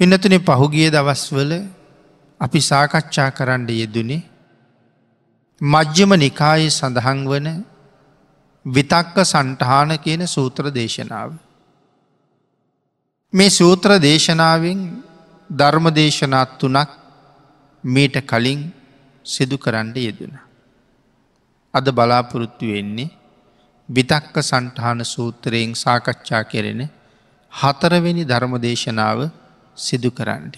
පිනතුන පහුගිය දවස්වල අපි සාකච්ඡා කරන්න යෙදුනේ මජ්්‍යම නිකායේ සඳහන් වන විතක්ක සන්ටහාන කියන සූත්‍ර දේශනාව. මේ සූත්‍ර දේශනාවෙන් ධර්ම දේශනාත් තුනක් මීට කලින් සිදු කරන්න යෙදෙන. අද බලාපොරොත්තු වෙන්නේ විතක්ක සන්ටහාන සූත්‍රයෙන් සාකච්ඡා කෙරෙන හතරවෙනි ධර්ම දේශනාව සිදු කරන්න.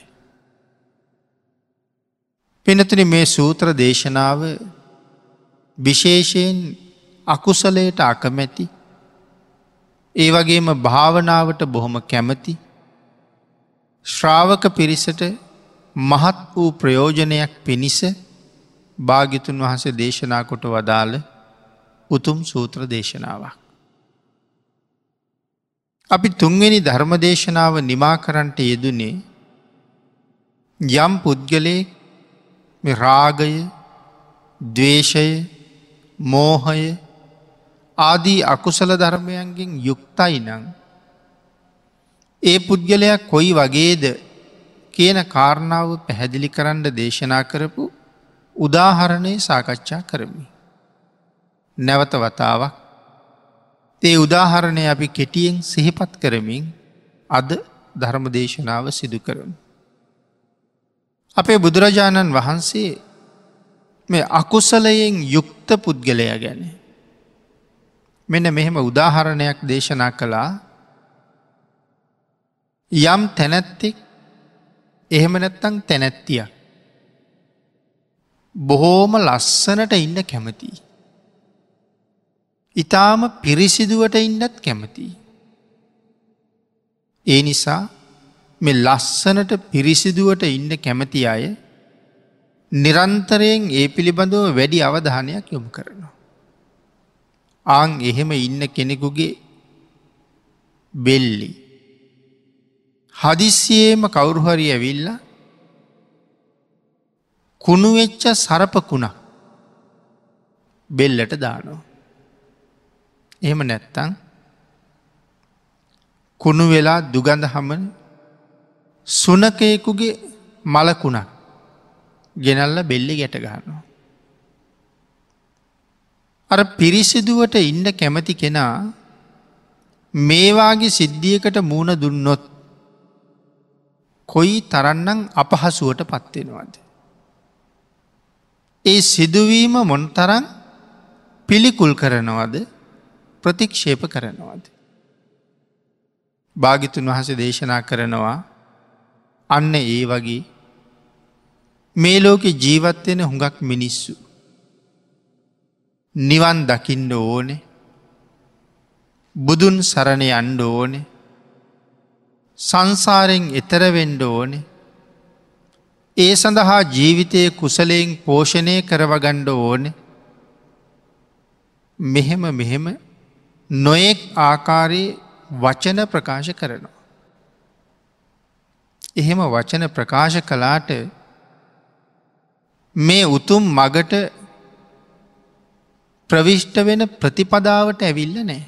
පිනතුන මේ සූත්‍ර දේශනාව විශේෂයෙන් අකුසලයට අකමැති ඒ වගේම භාවනාවට බොහොම කැමති ශ්‍රාවක පිරිසට මහත් වූ ප්‍රයෝජනයක් පිණිස භාගිතුන් වහස දේශනා කොට වදාළ උතුම් සූත්‍ර දේශනාවක්. අපි තුන්වෙනි ධර්මදේශනාව නිමා කරන්ට යෙදුනේ යම් පුද්ගලේ රාගය දවේශය මෝහය ආදී අකුසල ධර්මයන්ගෙන් යුක්තයි නං. ඒ පුද්ගලයක් කොයි වගේද කියන කාරණාව පැහැදිලි කරන්න දේශනා කරපු උදාහරණය සාකච්ඡා කරමි. නැවත වතාවක් ඒ උදාහරණය අපි කෙටියෙන් සිහිපත් කරමින් අද ධර්ම දේශනාව සිදු කරමු. අපේ බුදුරජාණන් වහන්සේ මේ අකුසලයෙන් යුක්ත පුද්ගලය ගැන. මෙන මෙහෙම උදාහරණයක් දේශනා කළා යම් තැනැත්තෙක් එහෙම නැත්තං තැනැත්තිය. බොහෝම ලස්සනට ඉන්න කැමතියි. ඉතාම පිරිසිදුවට ඉන්නත් කැමති. ඒ නිසා මෙ ලස්සනට පිරිසිදුවට ඉන්න කැමති අය නිරන්තරයෙන් ඒ පිළිබඳව වැඩි අවධානයක් යොමු කරනවා. ආං එහෙම ඉන්න කෙනෙකුගේ බෙල්ලි. හදිස්සියේම කවුරුහරි ඇවිල්ල කුණුවෙච්ච සරපකුණක් බෙල්ලට දානවා. එහෙම නැත්තං කුණු වෙලා දුගඳ හමන සුනකයෙකුගේ මලකුණක් ගෙනල්ල බෙල්ලි ගැට ගන්නවා. අර පිරිසිදුවට ඉන්න කැමති කෙනා මේවාගේ සිද්ධියකට මූුණ දුන්නොත් කොයි තරන්නම් අපහසුවට පත්වෙනවාද. ඒ සිදුවීම මොන්තරන් පිළිකුල් කරනවද ප්‍රතික්ෂේප කරනවාද. භාගිතුන් වහස දේශනා කරනවා අන්න ඒ වගේ මේ ලෝකෙ ජීවත්වෙන හුඟක් මිනිස්සු. නිවන් දකිින්ඩ ඕනෙ බුදුන් සරණය අන්ඩ ඕනෙ සංසාරෙන් එතරවෙන්ඩ ඕනෙ ඒ සඳහා ජීවිතය කුසලයෙන් පෝෂණය කරවගණ්ඩ ඕනෙ මෙහෙම මෙහෙම නොයෙක් ආකාරයේ වචන ප්‍රකාශ කරනවා. එහෙම වචන ප්‍රකාශ කලාට මේ උතුම් මගට ප්‍රවිෂ්ට වෙන ප්‍රතිපදාවට ඇවිල්ල නෑ.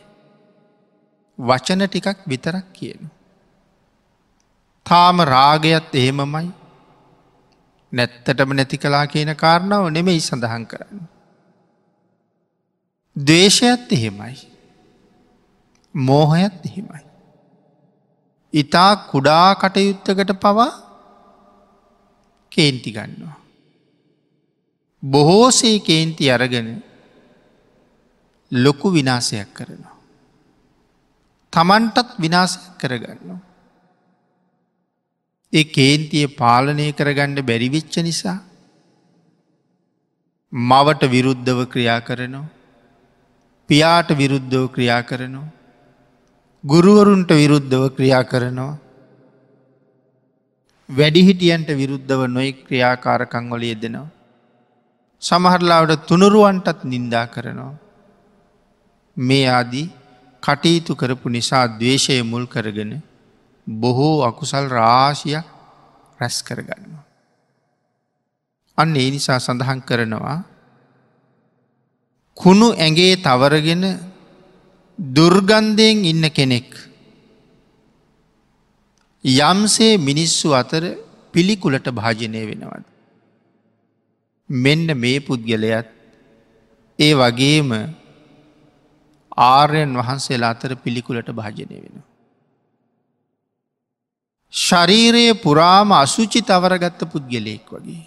වචන ටිකක් විතරක් කියනු. තාම රාගයත් එහෙමමයි නැත්තටම නැති කලා කියන කාරණාව නෙමෙයි සඳහන් කරන්න. දේශයත් එහෙමයි. මෝහයත් එහෙමයි. ඉතා කුඩා කටයුත්තකට පවා කේන්ති ගන්නවා. බොහෝසේ කේන්ති අරගෙන ලොකු විනාසයක් කරනවා. තමන්ටත් විනාසයක් කරගන්නවා. ඒ කේන්තිය පාලනය කරගණ්ඩ බැරිවිච්ච නිසා මවට විරුද්ධව ක්‍රියා කරනවා. පියාට විරුද්ධව ක්‍රියා කරනවා. ගුරුවරුන්ට විරුද්ධව ක්‍රියා කරනවා. වැඩිහිටියන්ට විරුද්ධව නොයි ක්‍රියාකාරකංවල යෙදෙනවා. සමහරලාවට තුනුරුවන්ටත් නින්දා කරනවා. මේ ආදී කටයුතු කරපු නිසා දවේශය මුල් කරගෙන බොහෝ අකුසල් රාශියක් රැස් කරගන්නවා. අන්න ඒ නිසා සඳහන් කරනවා කුණු ඇගේ තවරගෙන දුර්ගන්ධයෙන් ඉන්න කෙනෙක් යම්සේ මිනිස්සු අතර පිළිකුලට භාජනය වෙනවද. මෙන්න මේ පුද්ගලයත් ඒ වගේම ආර්යන් වහන්සේලා අතර පිළිකුලට භාජනය වෙන. ශරීරයේ පුරාම අසුචි තවරගත්ත පුද්ගලයෙක් වගේ.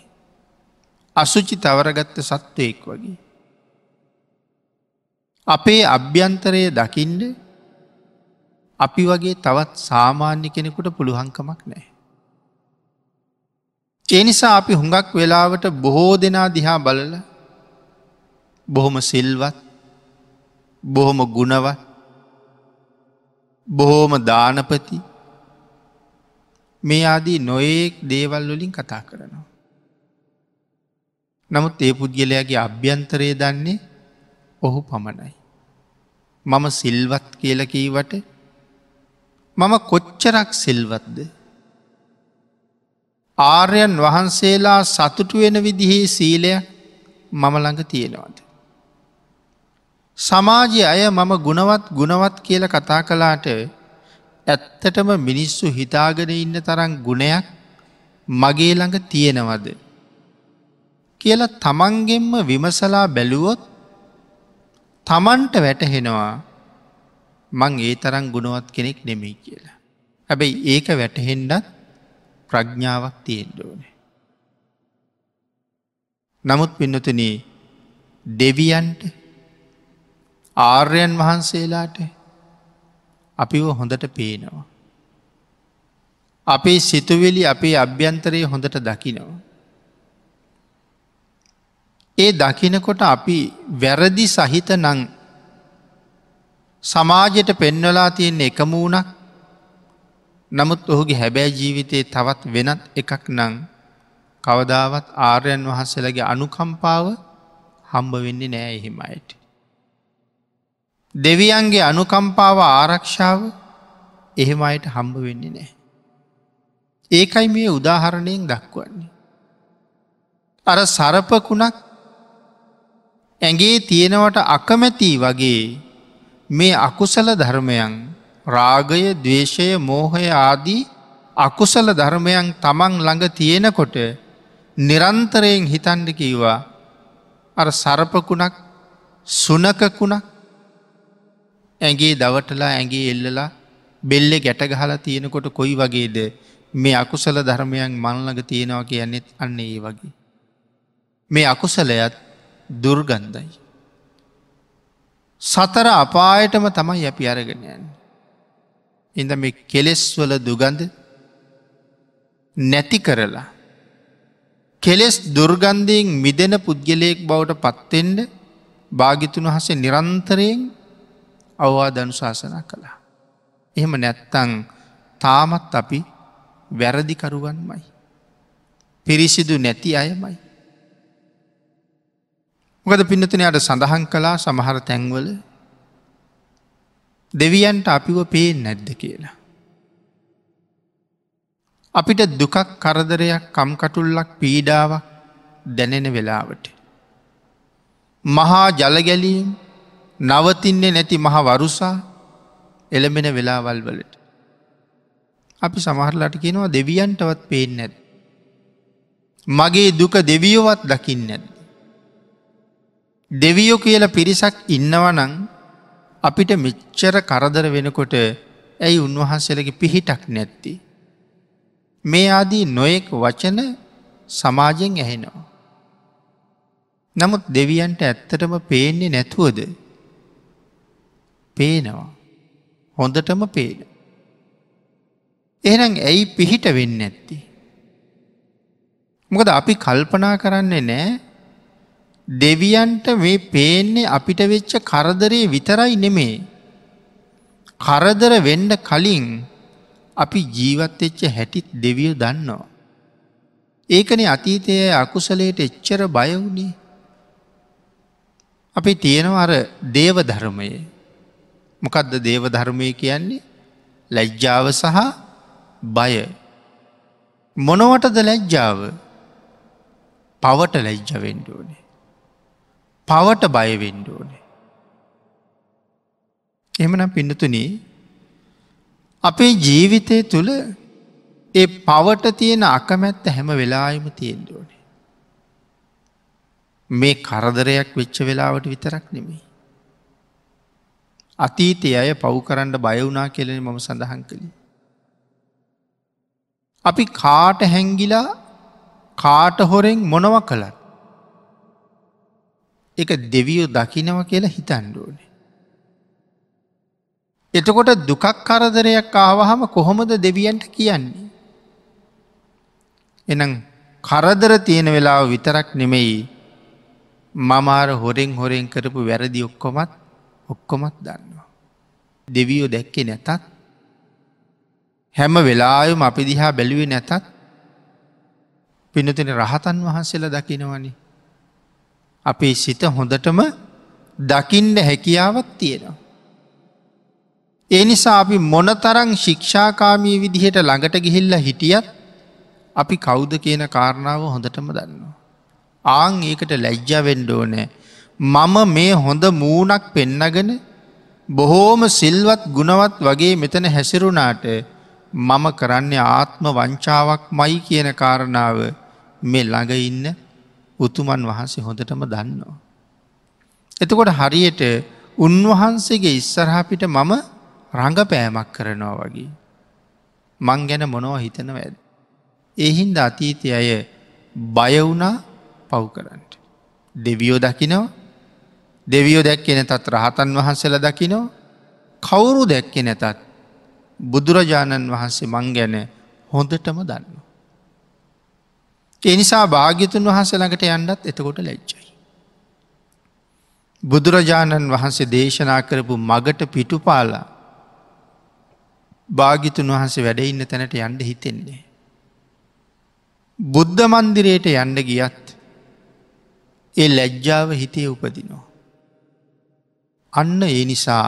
අසුචි තවරගත්ත සත්වයෙක් වගේ. අපේ අභ්‍යන්තරය දකිින්ඩ අපි වගේ තවත් සාමාන්‍ය කෙනෙකුට පුළුවන්කමක් නෑ. එනිසා අපි හුඟක් වෙලාවට බොහෝ දෙනා දිහා බලල බොහොම සිල්වත් බොහොම ගුණවත් බොහෝම දානපති මේ ආදී නොයෙක් දේවල් වලින් කතා කරනවා. නමුත් ඒ පුද්ගලයාගේ අභ්‍යන්තරය දන්නේ ඔහු පමණයි. මම සිල්වත් කියලකීවට මම කොච්චරක් සිල්වත්ද. ආර්යන් වහන්සේලා සතුටු වෙන විදිහේ සීලයක් මමළඟ තියෙනවාද. සමාජය අය මම ගුණවත් ගුණවත් කියල කතා කලාට ඇත්තටම මිනිස්සු හිතාගෙන ඉන්න තරම් ගුණයක් මගේ ළඟ තියෙනවද. කියලා තමන්ගෙන්ම විමසලා බැලුවොත් තමන්ට වැටහෙනවා මං ඒ තරම් ගුණවත් කෙනෙක් නෙමෙයි කියලා. හැබැයි ඒක වැටහෙන්ඩත් ප්‍රඥාවක් තියෙන්ඩ ඕනේ. නමුත් පින්නතුන දෙවියන්ට ආර්යන් වහන්සේලාට අපිව හොඳට පේනවා. අපේ සිතුවෙලි අපේ අභ්‍යන්තරය හොඳට දකිනවා. ඒ දකිනකොට අපි වැරදි සහිත නං සමාජයට පෙන්වලා තියෙන එකමූුණක් නමුත් ඔහුගේ හැබෑ ජීවිතයේ තවත් වෙනත් එකක් නං කවදාවත් ආර්යන් වහන්සේලගේ අනුකම්පාව හම්බ වෙන්නේ නෑ එහෙම අයට. දෙවියන්ගේ අනුකම්පාව ආරක්ෂාව එහෙම අයට හම්බ වෙන්නේ නෑ. ඒකයි මේ උදාහරණයෙන් දක්වන්නේ. අර සරපකුණක් ඇගේ තියෙනවට අකමැති වගේ මේ අකුසල ධර්මයන් රාගය දවේශය මෝහය ආදී අකුසල ධර්මයන් තමන් ළඟ තියෙනකොට නිරන්තරයෙන් හිතන්ඩ කීවා අර සරපකුණක් සුනකකුණක් ඇගේ දවටලා ඇගේ එල්ලලා බෙල්ලෙ ගැටගහලා තියෙනකොට කොයි වගේද මේ අකුසල ධර්මයන් මල්ලඟ තියෙනවා කියන්නෙත් අන්න ඒ වගේ. මේ අකුසලයත් දුර්ගන්ධයි. සතර අපායටම තමයි අපි අරගෙනයන්. ඉඳ මේ කෙලෙස්වල දුගඳ නැති කරලා. කෙලෙස් දුර්ගන්ධයෙන් මිදෙන පුද්ගලයෙක් බවට පත්තෙන්ට භාගිතුන් වහසේ නිරන්තරයෙන් අවවා දනු ශාසනා කළා. එහෙම නැත්තං තාමත් අපි වැරදිකරුවන්මයි. පිරිසිදු නැති අයමයි. මොකද පින්නතනයට සඳහන් කලා සමහර තැන්වල දෙවියන්ට අපිව පේෙන් නැද්ද කියලා. අපිට දුකක් කරදරයක් කම්කටුල්ලක් පීඩාවක් දැනෙන වෙලාවට. මහා ජලගැලීම් නවතින්නේ නැති මහ වරුසා එළඹෙන වෙලාවල් වලට. අපි සමහරලාට කියනවා දෙවියන්ටවත් පේෙන් නැත්. මගේ දුක දෙවියෝවත් දකින්න නැද. දෙවියෝ කියල පිරිසක් ඉන්නවනං අපිට මෙච්චර කරදර වෙනකොට ඇයි උන්වහන්සේලගේ පිහිටක් නැත්ති. මේ ආදී නොයෙක් වචන සමාජයෙන් ඇහෙනවා. නමුත් දෙවියන්ට ඇත්තටම පේන්නේ නැතුවද පේනවා. හොඳටම පේන. එහනම් ඇයි පිහිට වෙන්න ඇත්ති. මොකද අපි කල්පනා කරන්නේ නෑ දෙවියන්ට මේ පේන්නේ අපිට වෙච්ච කරදරේ විතරයි නෙමේ. කරදර වෙන්ඩ කලින් අපි ජීවත් එච්ච හැටිත් දෙවිය දන්නවා. ඒකන අතීතය අකුසලයට එච්චර බයවුණේ. අපි තියෙනවර දේව ධර්මයේ මොකදද දේව ධර්මය කියන්නේ ලැජ්ජාව සහ බය මොනවටද ලැජ්ජාව පවට ලැජ්ජ වෙන්ඩුවනේ පවට බයවෙන්ඩුවනේ එමනම් පිඩතුන අපේ ජීවිතය තුළ ඒ පවට තියෙන අකමැත්ත හැම වෙලායිම තියෙන්ඩෝනේ. මේ කරදරයක් වෙච්ච වෙලාවට විතරක් නෙමේ. අතීතය අය පව් කරන්න බයවුනා කෙලෙන මම සඳහන් කළේ. අපි කාට හැංගිලා කාට හොරෙන් මොනව කළත්. එක දෙවියෝ දකිනව කියලා හිතන්ඩුවනේ. එතකොට දුකක් කරදරයක් ආවහම කොහොමද දෙවියන්ට කියන්නේ. එනම් කරදර තියෙන වෙලාව විතරක් නෙමෙයි මමාර හොරෙන් හොරෙන් කරපු වැරදි ඔක්කොමත් ඔක්කොමත් දන්නවා. දෙවියෝ දැක්කේ නැතත් හැම වෙලායම අපි දිහා බැලුවේ නැතත් පිනතින රහතන් වහන්සේල දකිනවනි. අපේ සිත හොඳටම දකින්ඩ හැකියාවත් තියෙනවා. ඒ නිසා අපි මොනතරං ශික්ෂාකාමී විදිහට ළඟට ගිහිල්ල හිටියත් අපි කෞුද කියන කාරණාව හොඳටම දන්නවා. ආං ඒකට ලැජ්ජාවෙන්ඩෝ නෑ මම මේ හොඳ මූනක් පෙන්නගෙන බොහෝම සිල්වත් ගුණවත් වගේ මෙතන හැසිරුණාට මම කරන්නේ ආත්ම වංචාවක් මයි කියන කාරණාව මේ ළඟ ඉන්න උතුමන් වහන්සේ හොඳටම දන්නවා. එතකොට හරියට උන්වහන්සේගේ ඉස්සරහපිට මම රඟපෑමක් කරනවා වගේ. මං ගැන මොනව හිතනව ඇද. එහින්ද අතීතය අය බයවුනා පව් කරන්නට. දෙවියෝ දකිනවා දෙවියෝ දැක්කෙ නැතත් රහතන් වහන්සේල දකිනෝ කවුරු දැක්කෙ නැතත් බුදුරජාණන් වහන්සේ මං ගැන හොඳටම දන්න. එනිසා භාග්‍යතුන් වහන්සළඟට යන්නත් එතකොට ලැච්චයි. බුදුරජාණන් වහන්සේ දේශනා කරපු මගට පිටුපාලා භාගිතුන් වහන්සේ වැඩඉන්න තැනට යන්ඩ හිතෙන්නේ. බුද්ධ මන්දිරයට යන්න ගියත් ඒ ලැජ්ජාව හිතේ උපදිනවා. අන්න ඒ නිසා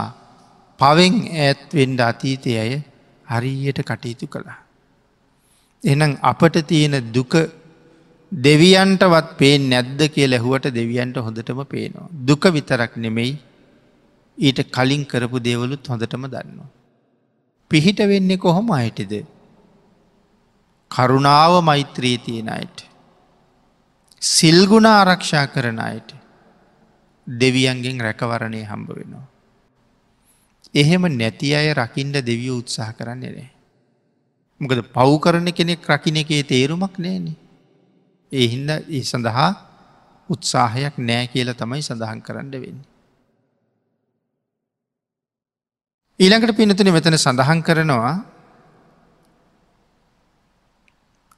පවෙන් ඇත්වෙන්ඩ අතීතය අය හරියට කටයුතු කළා. එනම් අපට තියෙන දුක දෙවියන්ටවත් පේ නැද්ද කිය ලැහුවට දෙවියන්ට හොඳටම පේනවා. දුක විතරක් නෙමෙයි ඊට කලින් කරපු දේවලුත් හොඳටම දන්නවා. පිහිට වෙන්නේ කොහොම අයටද. කරුණාව මෛත්‍රී තියෙන අයට. සිල්ගුණ ආරක්ෂා කරන අයට දෙවියන්ගෙන් රැකවරණය හම්බ වෙනවා. එහෙම නැති අය රකිින්ට දෙවිය උත්සාහ කරන්නේ නෑ. මොකද පව් කරන කෙනෙක් රකින එකේ තේරුමක් නෑන. එහින්ද ඒ සඳහා උත්සාහයක් නෑ කියල තමයි සඳහන් කරන්න වෙන්න. ඊළඟට පිනතුන මෙතන සඳහන් කරනවා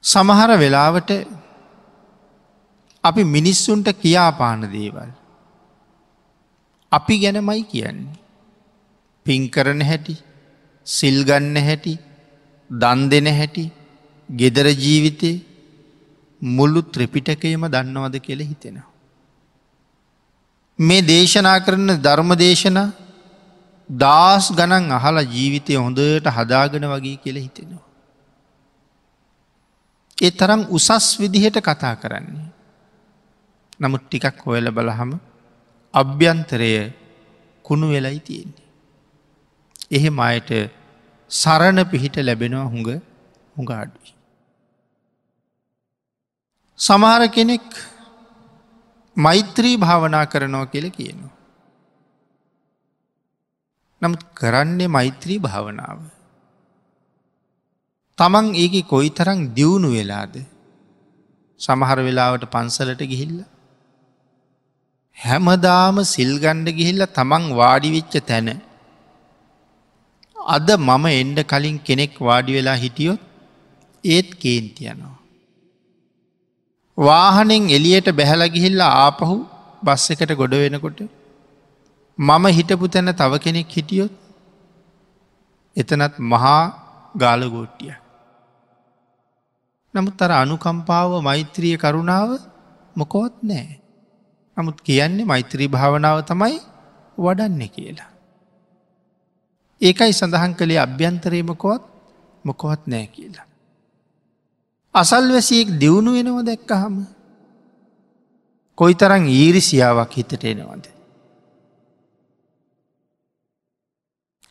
සමහර වෙලාවට අපි මිනිස්සුන්ට කියාපාන දේවල්. අපි ගැනමයි කියන්නේ. පින් කරන හැටි සිල්ගන්න හැටි දන් දෙන හැටි ගෙදර ජීවිතය මුල්ලු ත්‍රපිටකයම දන්නවද කියල හිතෙනවා. මේ දේශනා කරන ධර්ම දේශනා දස් ගණන් අහලා ජීවිතය හොඳට හදාගෙන වගේ කියල හිතෙනවා. ඒ තරම් උසස් විදිහට කතා කරන්නේ. නමුත් ටිකක් හොයල බලහම අභ්‍යන්තරය කුණු වෙලයි තියෙන්නේ. එහෙම අයට සරණ පිහිට ලැබෙනවා හුඟ හුඟාඩුවයි. සමහර කෙනෙක් මෛත්‍රී භාවනා කරනවා කියල කියනවා. නමුත් කරන්නේ මෛත්‍රී භාවනාව. තමන් ඒක කොයි තරං දියුණු වෙලාද සමහර වෙලාවට පන්සලට ගිහිල්ල. හැමදාම සිල්ගණ්ඩ ගිහිල්ල තමන් වාඩිවිච්ච තැන. අද මම එන්ඩ කලින් කෙනෙක් වාඩි වෙලා හිටියොත් ඒත් කේන්තියනවා. වාහනෙන් එලියට බැහැල ගිහිල්ලා ආපහු බස් එකට ගොඩ වෙනකොට මම හිටපු තැන තව කෙනෙක් හිටියොත් එතනත් මහා ගාලගෝට්ටිය. නමුත් අර අනුකම්පාව මෛත්‍රිය කරුණාව මොකොත් නෑ. නමුත් කියන්නේ මෛත්‍රී භාවනාව තමයි වඩන්න කියලා. ඒකයි සඳහන් කළේ අභ්‍යන්තරයමකොත් මොකොත් නෑ කියලා. අසල්වැසියෙක් දියුණු වෙනව දැක්කහම කොයි තරං ඊරිසියාවක් හිතට එනවද.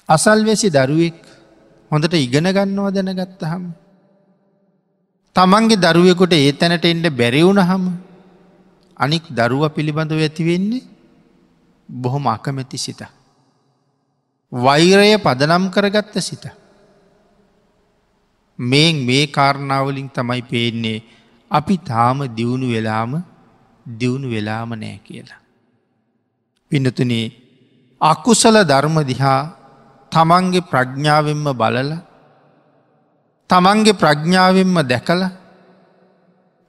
අසල්වැසි දරුවෙක් හොඳට ඉගෙන ගන්නවා දැනගත්තහම තමන්ගේ දරුවෙකුට ඒ තැනට එන්ඩ බැරිවුණ හම අනික් දරුව පිළිබඳව ඇතිවෙන්නේ බොහොම අකමැති සිත. වෛරය පදනම් කරගත්ත සිත. මේ මේ කාරණාවලින් තමයි පේන්නේ අපි තාම දියුණු වෙලාම දියුණු වෙලාම නෑ කියලා. පිනතුනේ අකුසල ධර්ම දිහා තමන්ගේ ප්‍රඥ්ඥාවෙන්ම බලල තමන්ගේ ප්‍රඥ්ඥාවෙන්ම දැකල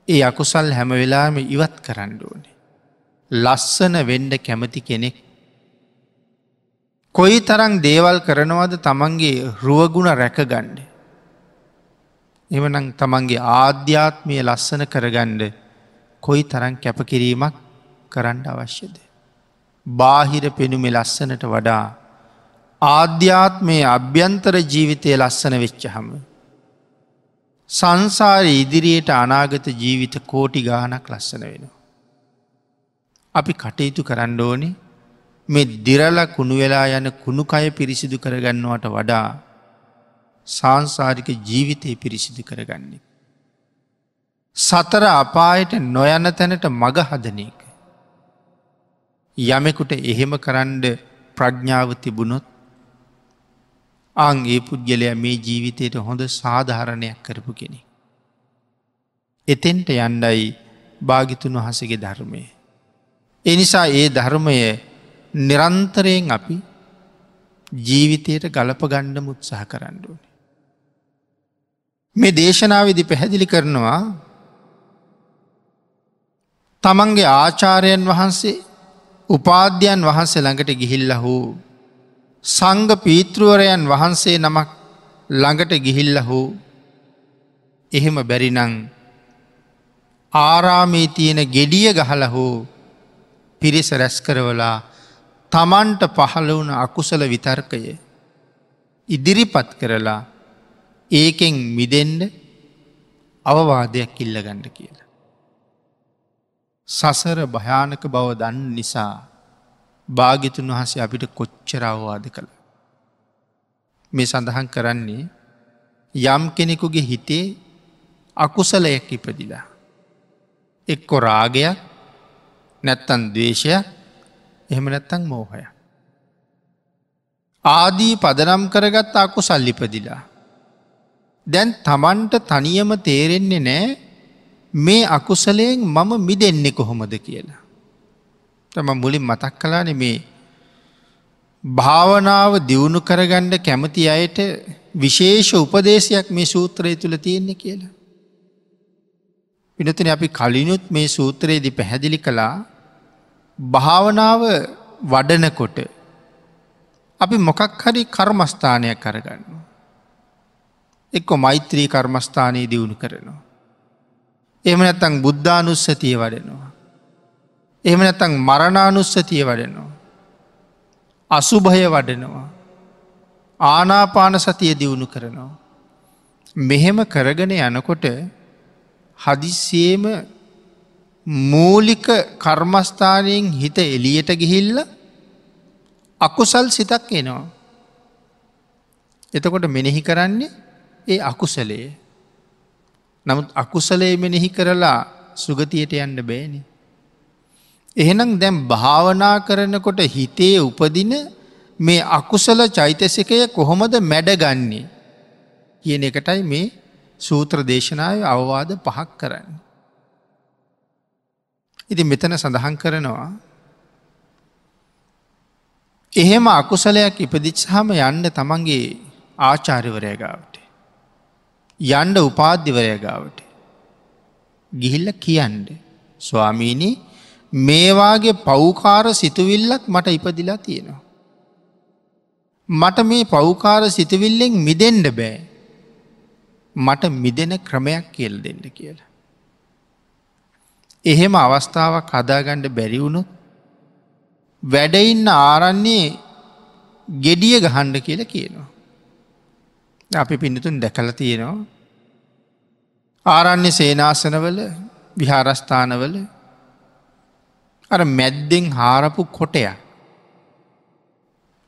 ඒ අකුසල් හැම වෙලාම ඉවත් කරන්න ඕනේ. ලස්සන වෙන්ඩ කැමති කෙනෙක් කොයි තරං දේවල් කරනවද තමන්ගේ රුවගුණ රැකගණ්ඩ. එමනං තමන්ගේ ආධ්‍යාත්මය ලස්සන කරගණ්ඩ කොයි තරං කැපකිරීමක් කරන්න අවශ්‍යද. බාහිර පෙනුමෙ ලස්සනට වඩා ආධ්‍යාත්මය අභ්‍යන්තර ජීවිතය ලස්සන වෙච්ච හම. සංසාර ඉදිරියට අනාගත ජීවිත කෝටි ගානක් ලස්සන වෙනවා. අපි කටයුතු කරන්න ඕනේ මේ දිරල කුණු වෙලා යන කුණුකය පිරිසිදු කරගන්නවට වඩා සංසාරික ජීවිතය පිරිසිදු කරගන්නේ. සතර අපායට නොයන තැනට මග හදන එක. යමෙකුට එහෙම කරන්ඩ ප්‍රඥාව තිබුණොත් අං ඒ පුද්ගලයා මේ ජීවිතයට හොඳ සාධාරණයක් කරපු කෙනෙ. එතෙන්ට යන්ඩයි භාගිතුන් වහසගේ ධර්මය. එනිසා ඒ ධර්මය නිරන්තරයෙන් අපි ජීවිතයට ගලප ගණ්ඩ මුත්සාහ කරන්නඩුවන. මේ දේශනාවදි පැහැදිලි කරනවා තමන්ගේ ආචාරයන් වහන්සේ උපාධ්‍යයන් වහන්සේ ළඟට ගිහිල්ල හෝ සංග පීතෘවරයන් වහන්සේ නමක් ළඟට ගිහිල්ල හෝ එහෙම බැරිනං ආරාමේ තියෙන ගෙඩිය ගහල හෝ පිරිස රැස් කරවලා තමන්ට පහළ වුණ අකුසල විතර්කය ඉදිරිපත් කරලා ඒකෙන් මිදෙන්ඩ අවවාදයක් ඉල්ලගණ්ඩ කියලා. සසර භයානක බව දන්න නිසා භාගිතුන් වහසේ අපිට කොච්චර අවවාද කළ. මේ සඳහන් කරන්නේ යම් කෙනෙකුගේ හිතේ අකුසලයක් ඉපදිලා. එක්කො රාගයක් නැත්තන් දවේශයක් එහෙම නැත්තං මෝහය. ආදී පදනම් කරගත් අකු සල්ලිපදිලා. දැන් තමන්ට තනියම තේරෙන්නේ නෑ මේ අකුසලයෙන් මම මිදෙන්නේ කොහොමද කියලා. තම මුලින් මතක් කලාන මේ භාවනාව දියුණු කරගණ්ඩ කැමති අයට විශේෂ උපදේශයක් මේ සූත්‍රය තුළ තියෙන්නේ කියලා. පිනතින අපි කලිනුත් මේ සූත්‍රයේදි පැහැදිලි කළා භාවනාව වඩනකොට අපි මොකක් හරි කර්මස්ථානයක් කරගන්න. එක්කො මෛත්‍රී කර්මස්ථානයේ දියුණු කරනවා. එම නැත්තං බුද්ධානුස්සතිය වඩනවා. එහම නැතං මරණානුස්සතිය වඩනවා. අසුභය වඩනවා. ආනාපාන සතිය දියුණු කරනවා. මෙහෙම කරගෙන යනකොට හදිස්සේම මූලික කර්මස්ථානයෙන් හිත එලියට ගිහිල්ල අකුසල් සිතක් එනවා. එතකොට මෙනෙහි කරන්නේ ඒ අකුසලේ. නමුත් අකුසලේ මෙනෙහි කරලා සුගතියට යන්න බෑනි. එහෙනම් දැම් භාවනා කරනකොට හිතේ උපදින මේ අකුසල චෛතසිකය කොහොමද මැඩගන්නේ කියන එකටයි මේ සූත්‍ර දේශනාව අවවාද පහක් කරන්න. ඉති මෙතන සඳහන් කරනවා එහෙම අකුසලයක් ඉපදිච්හම යන්න තමන්ගේ ආචාරිවරයගාවට. යන්ඩ උපාධ්‍යවරයගාවට. ගිහිල්ල කියන්ඩ. ස්වාමීණී මේවාගේ පෞකාර සිතුවිල්ලක් මට ඉපදිලා තියෙනවා. මට මේ පෞකාර සිතුවිල්ලෙන් මිදෙන්ඩ බෑ. මට මිදෙන ක්‍රමයක් කියල් දෙන්න කියලා. එහෙම අවස්ථාවක් හදාගණ්ඩ බැරිවුණු වැඩඉන්න ආරන්නේ ගෙඩිය ගහන්ඩ කියල කියනවා. අපි පිඳතුන් දැකල තියෙනවා. ආරන්නේ සේනාසනවල විහාරස්ථානවල අර මැද්දෙන් හාරපු කොටයක්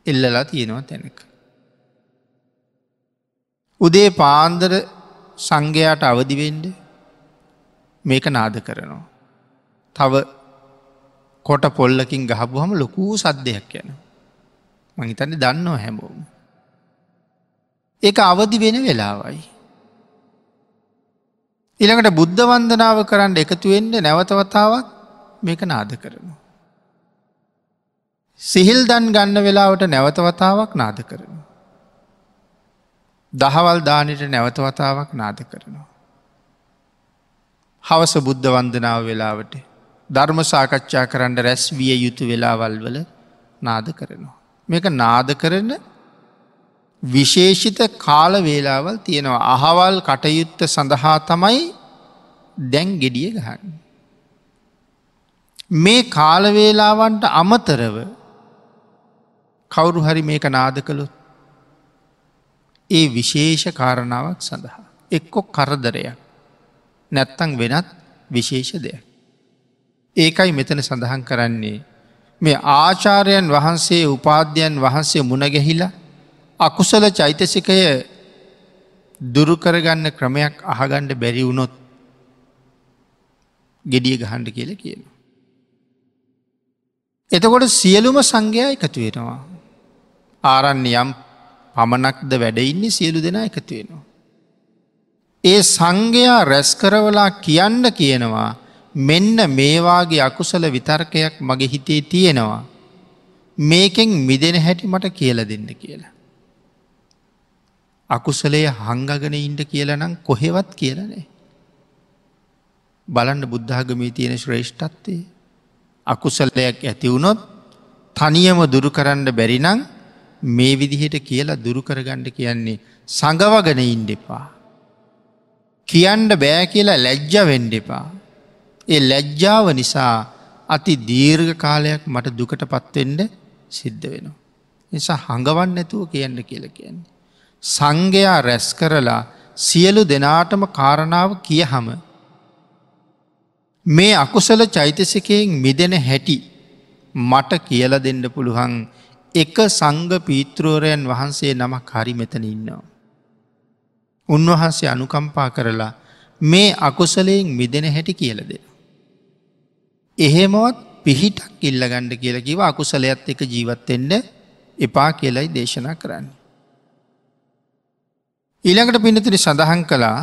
එල්ලලා තියෙනවා තැනක. උදේ පාන්දර සංඝයාට අවදිවෙන්ඩ මේක නාද කරනවා. තව කොට පොල්ලකින් ගහපුහම ලොකූ සද්ධයක් යන. මහිතන්නේ දන්නවා හැමෝම. ඒක අවදි වෙන වෙලාවයි. ඉළඟට බුද්ධ වන්දනාව කරන්න එකතුවෙන්න නැවතවතාවක් මේක නාද කරනවා. සිහිල් දන් ගන්න වෙලාවට නැවතවතාවක් නාද කරනවා. දහවල් දානට නැවතවතාවක් නාද කරනවා. හවස බුද්ධ වන්දනාව වෙලාවට ධර්ම සාකච්ඡා කරන්න රැස් විය යුතු වෙලාවල් වල නාද කරනවා. මේක නාද කරන විශේෂිත කාල වේලාවල් තියෙනවා අහවල් කටයුත්ත සඳහා තමයි දැන් ගෙඩිය ගහන්න. මේ කාලවේලාවන්ට අමතරව කවුරු හරි මේක නාද කළොත් ඒ විශේෂ කාරණාවක් සඳහා එක්කො කරදරයක් නැත්තං වෙනත් විශේෂ දෙයක්. ඒකයි මෙතන සඳහන් කරන්නේ මේ ආචාරයන් වහන්සේ උපාධ්‍යයන් වහන්සේ මුණගැහිලා අකුසල චෛතසිකය දුරුකරගන්න ක්‍රමයක් අහගණ්ඩ බැරි වුණොත් ගෙඩිය ගහන්ඩ කියල කියන. එතකොට සියලුම සංඝයා එකතු වෙනවා. ආරන්න යම් පමණක්ද වැඩඉන්නේ සියලු දෙනා එකතු වෙනවා. ඒ සංඝයා රැස්කරවලා කියන්න කියනවා මෙන්න මේවාගේ අකුසල විතර්කයක් මගේ හිතේ තියෙනවා. මේකෙන් මිදෙන හැටි මට කියල දෙන්න කියලා. අකුසලය හංගගෙන ඉන්ඩ කියලනම් කොහෙවත් කියලනේ. බලන්න බුද්ධාගමී තියෙන ශ්‍රේෂ්ඨත්වය. අකුසල්ලයක් ඇතිවුණොත් තනියම දුරු කරන්න බැරිනං මේ විදිහට කියලා දුරු කරගණ්ඩ කියන්නේ සඟවගන ඉන්ඩෙපා. කියන්ඩ බෑ කියලා ලැජ්ජ වෙන්ඩෙපා. ඒ ලැජ්ජාව නිසා අති දීර්ඝ කාලයක් මට දුකට පත්වෙන්ඩ සිද්ධ වෙනවා. නිසා හඟවන්න ඇතුව කියන්න කියල කියන්නේ. සංඝයා රැස් කරලා සියලු දෙනාටම කාරණාව කියහම. මේ අකුසල චෛතසිකයෙන් මිදෙන හැටි මට කියල දෙන්න පුළුවන් එක සංග පීත්‍රෝරයන් වහන්සේ නමක් හරි මෙතන ඉන්නවා. උන්වහන්සේ අනුකම්පා කරලා මේ අකුසලයෙන් මිදෙන හැටි කියල දෙෙන. එහෙමවත් පිහිටක් ඉල්ලගණ්ඩ කියල කිව අකුසලයත් එක ජීවත්තෙන්ට එපා කියලයි දේශනා කරන්න. ඊළඟට පිනතිරි සඳහන් කළා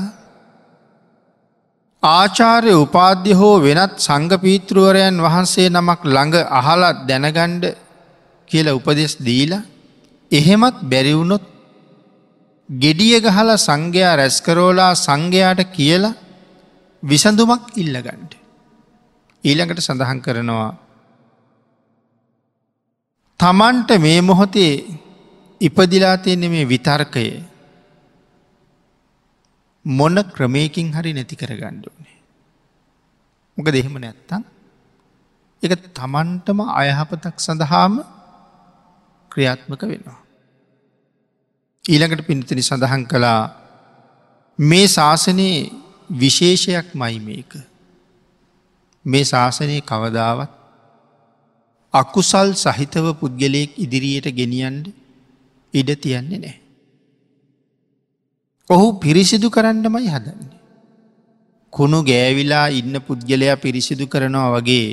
ආචාර්ය උපාධ්‍ය හෝ වෙනත් සංගපීතෘවරයන් වහන්සේ නමක් ළඟ අහලත් දැනගණ්ඩ කියල උපදෙස් දීල එහෙමත් බැරිවුණොත් ගෙඩිය ගහලා සංඝයා රැස්කරෝලා සංඝයාට කියලා විසඳුමක් ඉල්ලගන්ට. ඊළඟට සඳහන් කරනවා තමන්ට මේ මොහොතේ ඉපදිලා තියෙන මේ විතර්කය මොන ක්‍රමයකින් හරි නැති කර ගණ්ඩුවනේ. මොක දෙහෙම නැත්තන් එක තමන්ටම අයහපතක් සඳහාම ක්‍රියාත්මක වෙනවා. ඊළඟට පිණිතනි සඳහන් කළා මේ ශාසනයේ විශේෂයක් මයි මේක. මේ ශාසනය කවදාවත් අකුසල් සහිතව පුද්ගලයෙක් ඉදිරියට ගෙනියන්ට ඉඩ තියන්නේ නෑ. ඔහු පිරිසිදු කරන්නමයි හදන්නේ. කුණු ගෑවිලා ඉන්න පුද්ගලයා පිරිසිදු කරනවා වගේ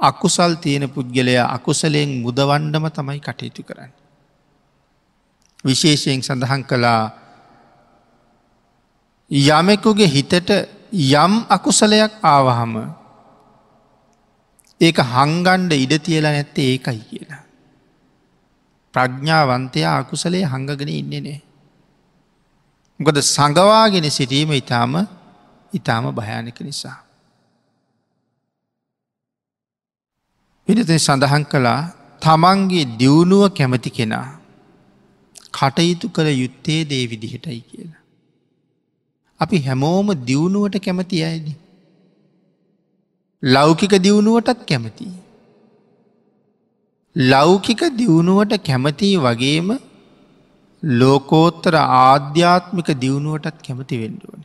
අකුසල් තියෙන පුද්ගලයා අකුසලයෙන් මුදවණ්ඩම තමයි කටයුතු කරන්න. විශේෂයෙන් සඳහන් කළා යමෙකුගේ හිතට යම් අකුසලයක් ආවහම ඒක හංගන්ඩ ඉඩ තියලා නැත්තේ ඒකයි කියලා. ප්‍රඥාවන්තයා අකුසලේ හංගගෙන ඉන්නේ නෑ. මොකද සඟවාගෙන සිටීම ඉතාම ඉතාම භයානක නිසා. පිනත සඳහන් කළා තමන්ගේ දියුණුව කැමති කෙනා කටයුතු කළ යුත්තේ දේ විදිහටයි කියලා. අපි හැමෝම දියුණුවට කැමති අයද. ලෞකික දියුණුවටත් කැමති. ලෞකික දියුණුවට කැමති වගේම ලෝකෝත්තර ආධ්‍යාත්මික දියුණුවටත් කැමති වෙන්ඩුවන.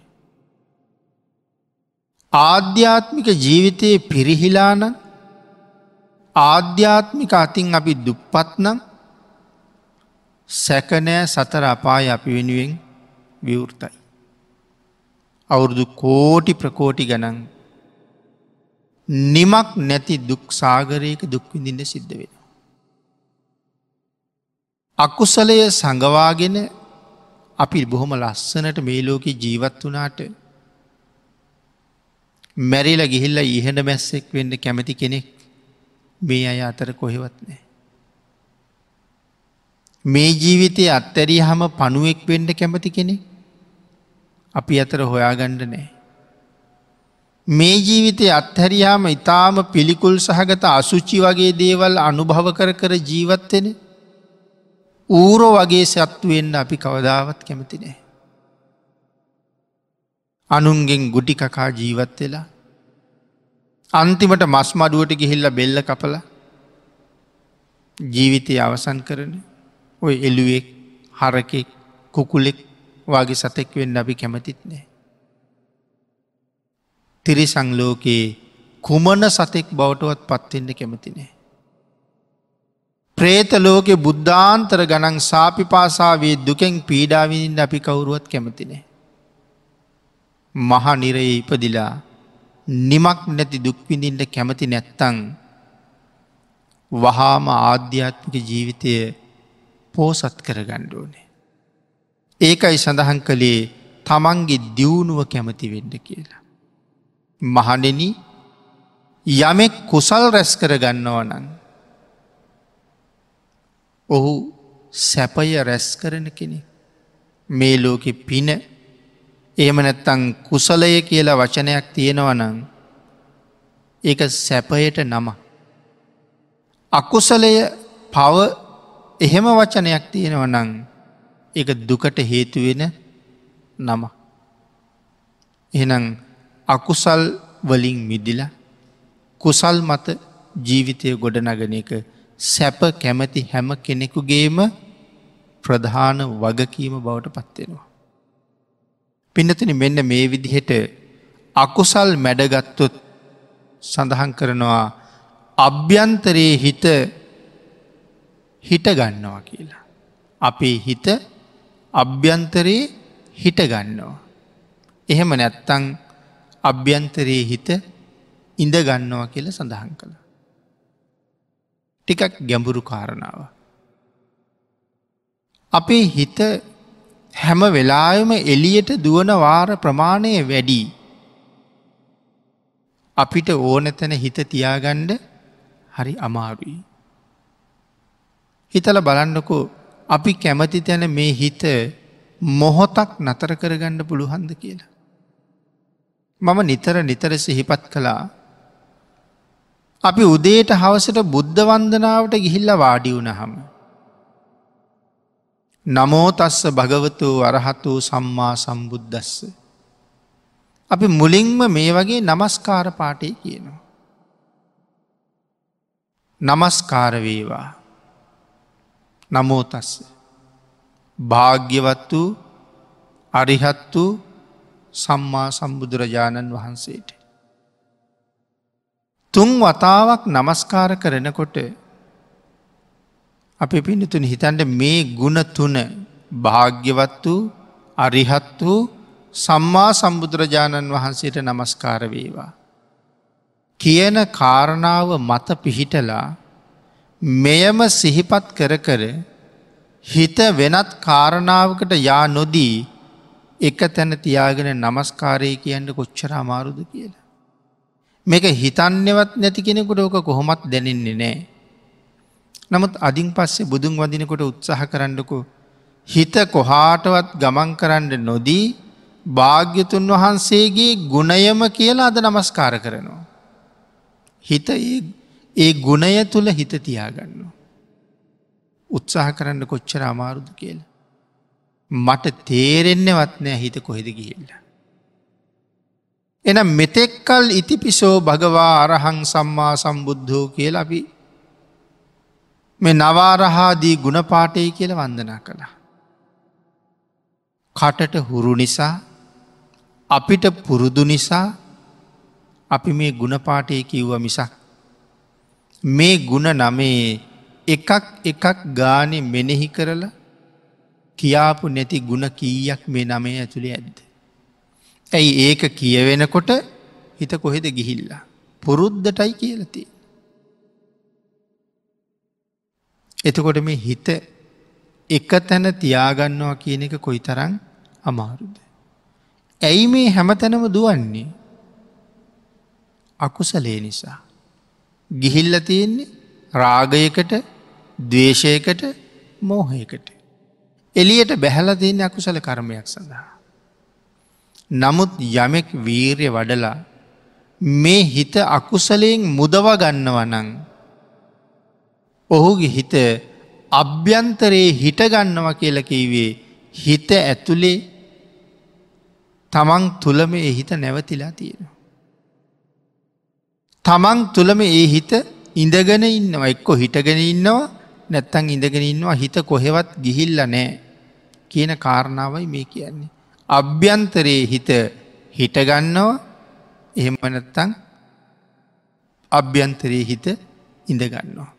ආධ්‍යාත්මික ජීවිතයේ පිරිහිලාන ආධ්‍යාත්මික අතින් අපි දුප්පත්නම් සැකනෑ සතර අපාය අපි වෙනුවෙන් විවෘතයි. අවුරුදු කෝටි ප්‍රකෝටි ගනන් නිමක් නැති දුක් සාගරයක දුක්විඳින්න සිද්ධ වෙන. අකුසලය සඟවාගෙන අපි බොහොම ලස්සනට මේ ලෝක ජීවත් වනාට මැරිල ගිහිල්ල ඉහට මැස්සෙක් වෙන්න කැමති කෙනෙක් මේ අය අතර කොහෙවත් නෑ. මේ ජීවිතය අත්තැරිය හම පණුවෙක් වෙන්ඩ කැමති කෙනෙ අපි අතර හොයාගණ්ඩ නෑ. මේ ජීවිතය අත්හැරියාම ඉතාම පිළිකුල් සහගත අසුච්චි වගේ දේවල් අනුභව කර කර ජීවත්වෙන ඌරෝ වගේ සත්තුවෙන්න අපි කවදාවත් කැමති නෑ. අනුන්ගෙන් ගුටි කකා ජීවත් වෙලා අන්තිමට මස් මඩුවට ගිහිල්ල බෙල්ල කපල ජීවිතය අවසන් කරන ඔය එළුවෙක් හරකෙක් කුකුලෙක් වගේ සතෙක් වෙන්න අපි කැමතිත් නෑ. තිරිසංලෝකයේ කුමන සතෙක් බවටවත් පත්වෙන්න කැමතිනේ. ප්‍රේතලෝකෙ බුද්ධාන්තර ගනන් සාපි පාසාවේ දුකෙන් පීඩාවිනින් අපි කවුරුවත් කැමතිනේ. මහ නිරයේ ඉපදිලා නිමක් නැති දුක්විඳින්ට කැමති නැත්තං වහාම ආධ්‍යාත්මික ජීවිතය පෝසත් කර ගණ්ඩෝනේ. ඒකයි සඳහන් කළේ තමන්ගේ දියුණුව කැමති වෙන්න කියලා. මහනෙන යමෙක් කුසල් රැස් කර ගන්නවනන් ඔහු සැපය රැස් කරන කෙනෙ මේ ලෝකෙ පින එහෙම නැත්තං කුසලය කියලා වචනයක් තියෙනවනං ඒක සැපයට නම. අකුසලය පව එහෙම වචනයක් තියෙනවනං එක දුකට හේතුවෙන නම. එහනම් අකුසල් වලින් මිදිල කුසල් මත ජීවිතය ගොඩනගන එක සැප කැමති හැම කෙනෙකුගේම ප්‍රධාන වගකීම බවට පත්වෙනවා. පිනතින මෙන්න මේ විදිහට අකුසල් මැඩගත්තොත් සඳහන් කරනවා අභ්‍යන්තරයේ හිත හිට ගන්නවා කියලා. අපේ හිත අභ්‍යන්තරයේ හිට ගන්නවා. එහෙම නැත්තං අභ්‍යන්තරයේ හිත ඉඳ ගන්නවා කියල සඳහන් කළ. ටිකක් ගැඹුරු කාරණාව. අපේ හිත හැම වෙලායම එලියට දුවන වාර ප්‍රමාණය වැඩි. අපිට ඕන තැන හිත තියාගණ්ඩ හරි අමාරුයි. හිතල බලන්නකෝ අපි කැමති තැන මේ හිත මොහොතක් නතර කරගණ්ඩ පුළුහන්ද කියලා. මම නිතර නිතර සිහිපත් කළා. අපි උදේට හවසට බුද්ධ වන්දනාවට ගිහිල්ල වාඩි වුණහම. නමෝතස්ස භගවතු අරහතු සම්මා සම්බුද්ධස්ස. අපි මුලින්ම මේ වගේ නමස්කාර පාටය කියනවා. නමස්කාරවේවා නමෝතස්ස භාග්‍යවත් වූ අරිහත් වූ සම්මා සම්බුදුරජාණන් වහන්සේට. තුන් වතාවක් නමස්කාර කරනකොට අපි පිණිතුන හිතන්ට මේ ගුණ තුන භාග්‍යවත් වූ අරිහත් වූ සම්මා සම්බුදුරජාණන් වහන්සේට නමස්කාර වේවා. කියන කාරණාව මත පිහිටලා මෙයම සිහිපත් කර කර හිත වෙනත් කාරණාවකට යා නොදී එක තැන තියාගෙන නමස්කාරය කියන්න කොච්චර අමාරුද කියලා. මේක හිතන්නවත් නැති කෙනෙකුට ඕක කොහොමත් දැනෙන්නේ නෑ. නමුත් අදින් පස්සේ බුදුන් වදිනකොට උත්සාහ කරන්නකු හිත කොහාටවත් ගමන් කරන්න නොදී භාග්‍යතුන් වහන්සේගේ ගුණයම කියලා අද නමස්කාර කරනවා. හිත ඒ ගුණය තුළ හිත තියාගන්න. උත්සාහ කරන්න කොච්චර අමාරුද කියලා. මට තේරෙන්නවත් නෑ හිත කොහෙද ගිහිල්ල. එන මෙතෙක්කල් ඉතිපිසෝ භගවා අරහං සම්මා සම්බුද්ධෝ කියල අපි මේ නවාරහාදී ගුණපාටය කියල වන්දනා කළා. කටට හුරු නිසා අපිට පුරුදු නිසා අපි මේ ගුණපාටය කිව්ව මිසක්. මේ ගුණ නමේ එකක් එකක් ගානෙ මෙනෙහි කරලා කියාපු නැති ගුණ කීයක් මේ නමේ ඇතුළේ ඇද්ද. ඇයි ඒක කියවෙනකොට හිත කොහෙද ගිහිල්ලා. පුරුද්ධටයි කියලති. එතකොට මේ හිත එක තැන තියාගන්නවා කියන එක කොයි තරං අමාරුද. ඇයි මේ හැමතැනම දුවන්නේ අකුසලේ නිසා. ගිහිල්ල තියෙන්නේ රාගයකට දවේශයකට මෝහයකට. එලියට බැහල තියන්න අකුසල කර්මයක් සඳහා. නමුත් යමෙක් වීර්ය වඩලා මේ හිත අකුසලයෙන් මුදව ගන්නවනං. ඔහුගේ හිත අභ්‍යන්තරයේ හිටගන්නවා කියලකිවේ හිත ඇතුළේ තමන් තුළම ඒ හිත නැවතිලා තියෙනවා. තමන් තුළම ඒ හිත ඉඳගෙන ඉන්නවා එක්කො හිටගෙන ඉන්නවා නැත්තං ඉඳගෙන ඉන්නවා හිත කොහෙවත් ගිහිල්ල නෑ කියන කාරණාවයි මේ කියන්නේ. අභ්‍යන්තරයේ හිත හිටගන්නවා එහෙම නැත්තං අභ්‍යන්තරයේ හිත ඉඳගන්නවා.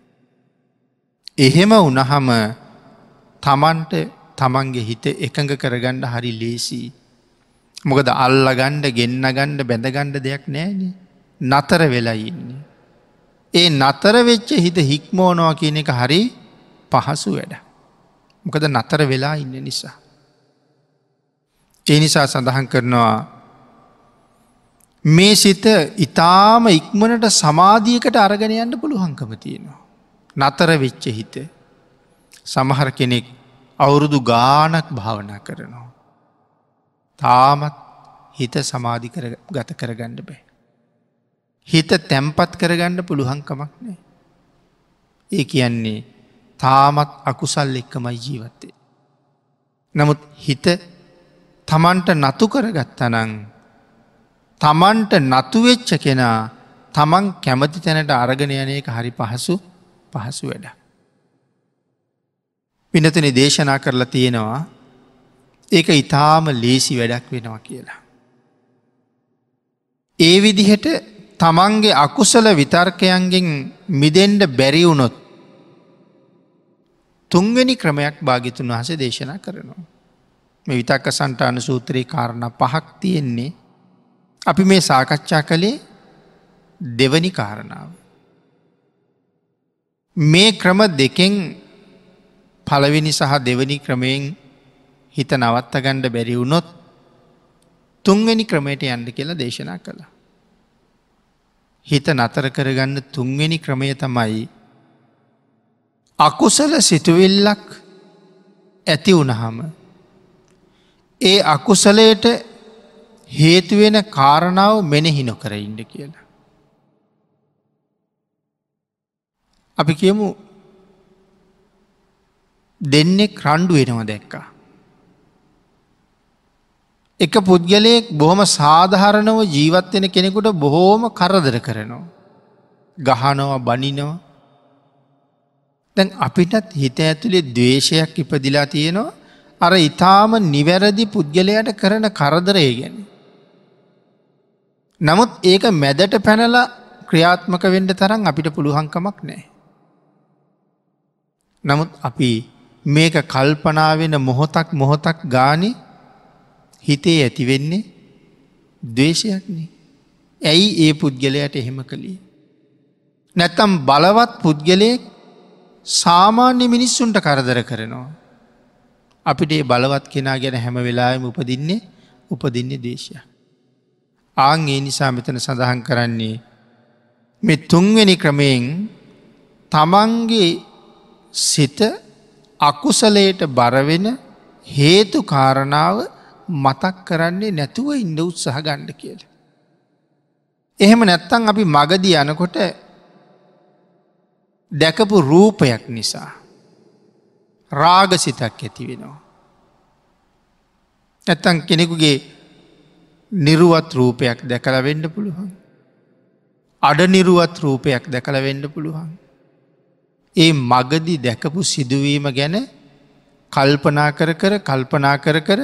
එහෙම උනහම තමන්ට තමන්ගේ හිත එකඟ කරගණ්ඩ හරි ලේසි. මොකද අල්ල ගණ්ඩ ගෙන්න්න ගණ්ඩ බැඳගණ්ඩ දෙයක් නෑන නතර වෙලා ඉන්නේ. ඒ නතර වෙච්ච හිත හික්මෝනවා කියන එක හරි පහසු වැඩ. මොකද නතර වෙලා ඉන්න නිසා. ඒ නිසා සඳහන් කරනවා මේ සිත ඉතාම ඉක්මනට සමාධියකට අරගෙන යන්න පුළුවන්කම තියෙනවා. නතර වෙච්ච හිත සමහර කෙනෙක් අවුරුදු ගානක් භාවනා කරනවා. තාමත් හිත සමාධි ගත කරගණ්ඩ බෑ. හිත තැම්පත් කරගණ්ඩ පුළුවන්කමක් නෑ. ඒ කියන්නේ තාමත් අකුසල් එක්කමයි ජීවත්තේ. නමුත් හිත තමන්ට නතු කරගත්තනං තමන්ට නතුවෙච්ච කෙනා තමන් කැමති තැනට අරගෙන යන එක හරි පහසු පහසු වැඩ. පිනතන දේශනා කරලා තියෙනවා ඒක ඉතාම ලේසි වැඩක් වෙනවා කියලා. ඒ විදිහට තමන්ගේ අකුසල විතර්කයන්ගෙන් මිදෙන්ඩ බැරිවුණොත් තුන්වෙනි ක්‍රමයක් භාගිතුන් වහස දේශනා කරනවා. මේ විතක්ක සන්ටාන සූත්‍රයේ කාරණ පහක් තියෙන්නේ අපි මේ සාකච්ඡා කළේ දෙවනි කාරණාව. මේ ක්‍රම දෙකෙන් පළවෙනි සහ දෙවනි ක්‍රමයෙන් හිත නවත්ත ගණ්ඩ බැරි වුණොත් තුන්වෙනි ක්‍රමයට යන්න කියලා දේශනා කළ. හිත නතර කරගන්න තුන්වෙනි ක්‍රමය තමයි අකුසල සිතුවිල්ලක් ඇති වුණහම ඒ අකුසලයට හේතුවෙන කාරණාව මෙනෙහි නොකර ඉන්න කියලා. අපි කියමු දෙන්නෙක් රණ්ඩු වෙනවා දැක්කා. එක පුද්ගලයෙක් බොහොම සාධහරණව ජීවත්වෙන කෙනෙකුට බොහෝම කරදර කරනවා. ගහනවා බනිනවා දැන් අපිටත් හිත ඇතුළේ දවේශයක් ඉපදිලා තියෙනවා අර ඉතාම නිවැරදි පුද්ගලයට කරන කරදරය ගැන. නමුත් ඒක මැදට පැනල ක්‍රියාත්මක වෙන්ඩ තරම් අපිට පුළුවන්කමක් නෑ. නමුත් අපි මේක කල්පනාවෙන මොහොතක් මොහොතක් ගානි හිතේ ඇතිවෙන්නේ දවේශයක්නේ. ඇයි ඒ පුද්ගලයට එහෙම කළේ. නැත්තම් බලවත් පුද්ගලයෙක් සාමාන්‍ය මිනිස්සුන්ට කරදර කරනවා. අපිට ඒ බලවත් කෙනා ගැන හැම වෙලාම උපදින්නේ උපදින්නේ දේශය. ආං ඒ නිසා මෙතන සඳහන් කරන්නේ මෙ තුන්වෙනි ක්‍රමයෙන් තමන්ගේ සිත අකුසලයට බරවෙන හේතු කාරණාව මතක් කරන්නේ නැතුව ඉන්ඩ උත්සහ ගණ්ඩ කියල. එහෙම නැත්තං අපි මගදී යනකොට දැකපු රූපයක් නිසා රාගසිතක් ඇති වෙනවා. ඇත්තන් කෙනෙකුගේ නිරුවත් රූපයක් දැකල වෙන්න පුළුවන්. අඩ නිරුවත් රූපයක් දැකල වෙන්න පුළුවන්. ඒ මගදි දැකපු සිදුවීම ගැන කල්පනා කර කර කල්පනා කර කර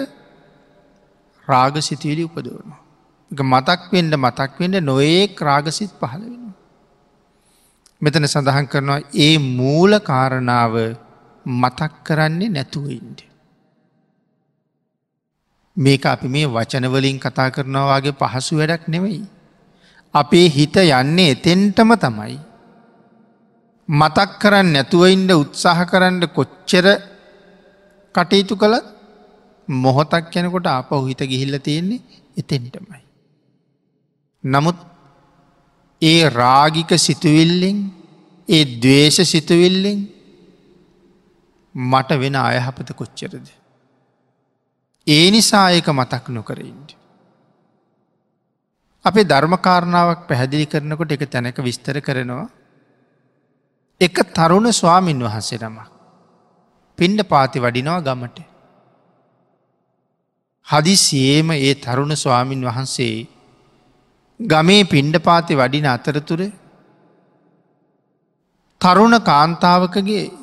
රාග සිතුවිලි උපදවනවා. මතක් වෙන්ඩ මතක් වෙන්ඩ නොඒ රාගසිත් පහළ වෙන. මෙතන සඳහන් කරනවා ඒ මූල කාරණාව මතක් කරන්නේ නැතුවඉන්ට. මේක අපි මේ වචනවලින් කතා කරනවාගේ පහසු වැඩක් නෙවෙයි. අපේ හිත යන්නේ එතෙන්ටම තමයි. මතක් කරන්න නැතුවයින්ට උත්සාහ කරන්න කොච්චර කටයුතු කළත් මොහොතක් යැනකොට අප හිත ගිහිල්ල තියෙන්නේ එතෙන්ටමයි. නමුත් ඒ රාගික සිතුවිල්ලෙන් ඒ දවේශ සිතුවිල්ලෙන් මට වෙන අයහපත කොච්චරද. ඒ නිසා ඒක මතක් නොකරයින්ට. අපේ ධර්මකාරණාවක් පැහැදිලි කරනකොට එක තැනක විස්තර කරනවා. එක තරුණ ස්වාමීන් වහන්සේ නම. පින්ඩ පාති වඩිනවා ගමට. හදිසියේම ඒ තරුණ ස්වාමීන් වහන්සේ ගමේ පින්ඩ පාති වඩින අතරතුර තරුණ කාන්තාවකගේ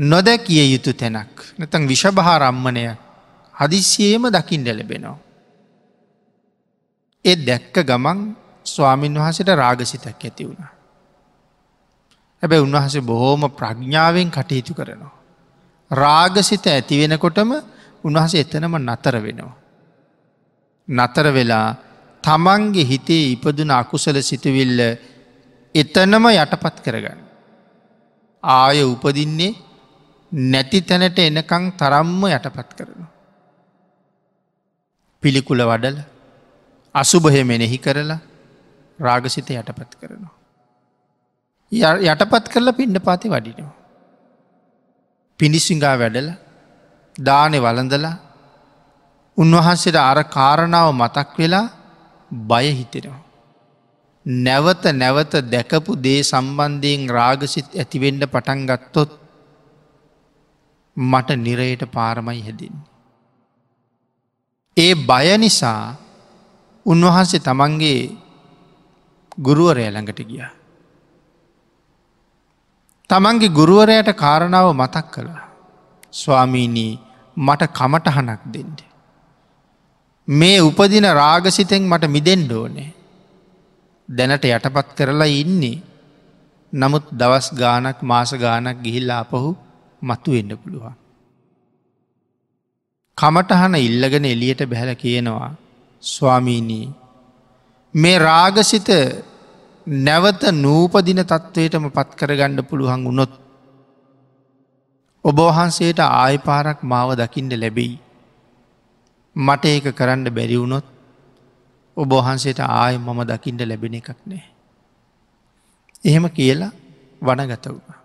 නොදැකිය යුතු තැනක් නැතන් විෂභාරම්මණය හදිසියේම දකිින් ඩැලබෙනවා. එ දැක්ක ගමන් ස්වාමීන් වහසට රාගසිතක් ඇති වුණ. හැබැ උන්වහසේ බොහෝම ප්‍රඥ්ඥාවෙන් කටයුතු කරනවා. රාගසිත ඇති වෙනකොටම උන්වහස එතනම නතර වෙනවා. නතර වෙලා තමන්ගේ හිතේ ඉපදුන අකුසල සිතුවිල්ල එතනම යටපත් කරගන්න. ආය උපදින්නේ නැති තැනට එනකං තරම්ම යටපත් කරනවා. පිළිකුල වඩල අසුභය මෙනෙහි කරලා රාගසිත යටපත් කරනවා. යටපත් කරලා පිණ්ඩ පාති වඩිනවා. පිණිසිංගා වැඩල දානෙ වලඳලා උන්වහන්සේට අර කාරණාව මතක් වෙලා බය හිතෙනවා. නැවත නැවත දැකපු දේ සම්බන්ධයෙන් රාගසිත් ඇතිවෙන්ඩ පටන් ගත්තොත් මට නිරයට පාරමයි හැදින්නේ. ඒ බය නිසා උන්වහන්සේ තමන්ගේ ගුරුවරය ළඟට ගිය. තමන්ගේ ගුරුවරයට කාරණාව මතක් කළා. ස්වාමීනී මට කමටහනක් දෙෙන්ට. මේ උපදින රාගසිතෙන් මට මිදෙන්ඩ ඕනේ. දැනට යටපත් කරලා ඉන්නේ. නමුත් දවස් ගානක් මාස ගානක් ගිහිල්ලා අපහු මතු එන්න පුළුවන්. කමටහන ඉල්ලගෙන එලියට බැහැල කියනවා ස්වාමීනී මේ රාගසිත නැවත නූපදින තත්ත්වයටම පත් කරගණ්ඩ පුළුවන් වුණොත් ඔබවහන්සේට ආය පාරක් මාව දකිින්ට ලැබෙයි. මට ඒක කරන්න බැරිවුණොත් ඔබවහන්සේට ආය මම දකිින්ට ලැබෙන එකක් නෑ. එහෙම කියලා වනගත වුණ.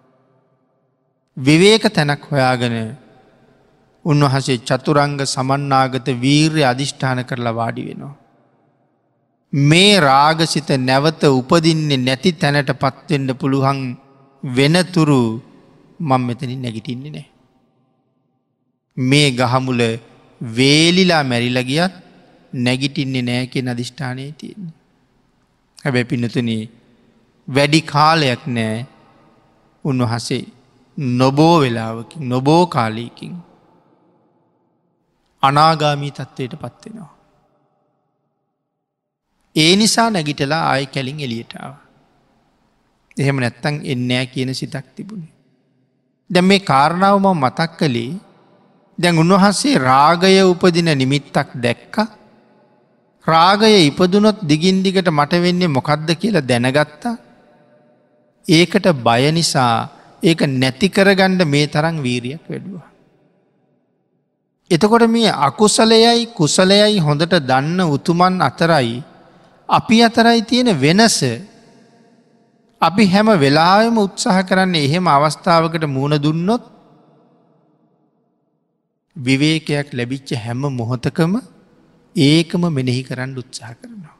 විවේක තැනක් හොයාගෙන උන්වහසේ චතුරංග සමන්නාගත වීර්ය අධිෂ්ඨාන කරලා වාඩි වෙනවා. මේ රාගසිත නැවත උපදින්නේ නැති තැනට පත්වෙන්ඩ පුළුවන් වෙනතුරු මං මෙතනින් නැගිටින්නේ නෑ. මේ ගහමුල වේලිලා මැරිලගියත් නැගිටින්නේ නෑ කිය අධිෂ්ඨානය තියන්නේ. හැබැ පිනතුන වැඩි කාලයක් නෑ උන්වහසේ නොබෝ වෙලාවකින් නොබෝ කාලීකින් අනාගාමී තත්ත්වයට පත්වෙනවා. ඒ නිසා නැගිටලා ආය කැලින් එලියටාව. එහෙම නැත්තං එන්නෑ කියන සිතක් තිබුණේ. දැ මේ කාරණාවම මතක් කළේ දැන් උන්වහන්සේ රාගය උපදින නිමිත්තක් දැක්ක රාගය ඉපදුනොත් දිගින් දිගට මට වෙන්නේ මොකක්ද කියලා දැනගත්තා ඒකට බය නිසා ඒක නැතිකරගණ්ඩ මේ තරං වීරියක් වැඩුවා. එතකොට මේ අකුසලයයි කුසලයයි හොඳට දන්න උතුමන් අතරයි අපි අතරයි තියෙන වෙනස අපි හැම වෙලාම උත්සාහ කරන්න එහෙම අවස්ථාවකට මුණ දුන්නොත් විවේකයක් ලැබිච්ච හැම මොහොතකම ඒකම මෙනෙහි කරන්න උත්සාහ කරනවා.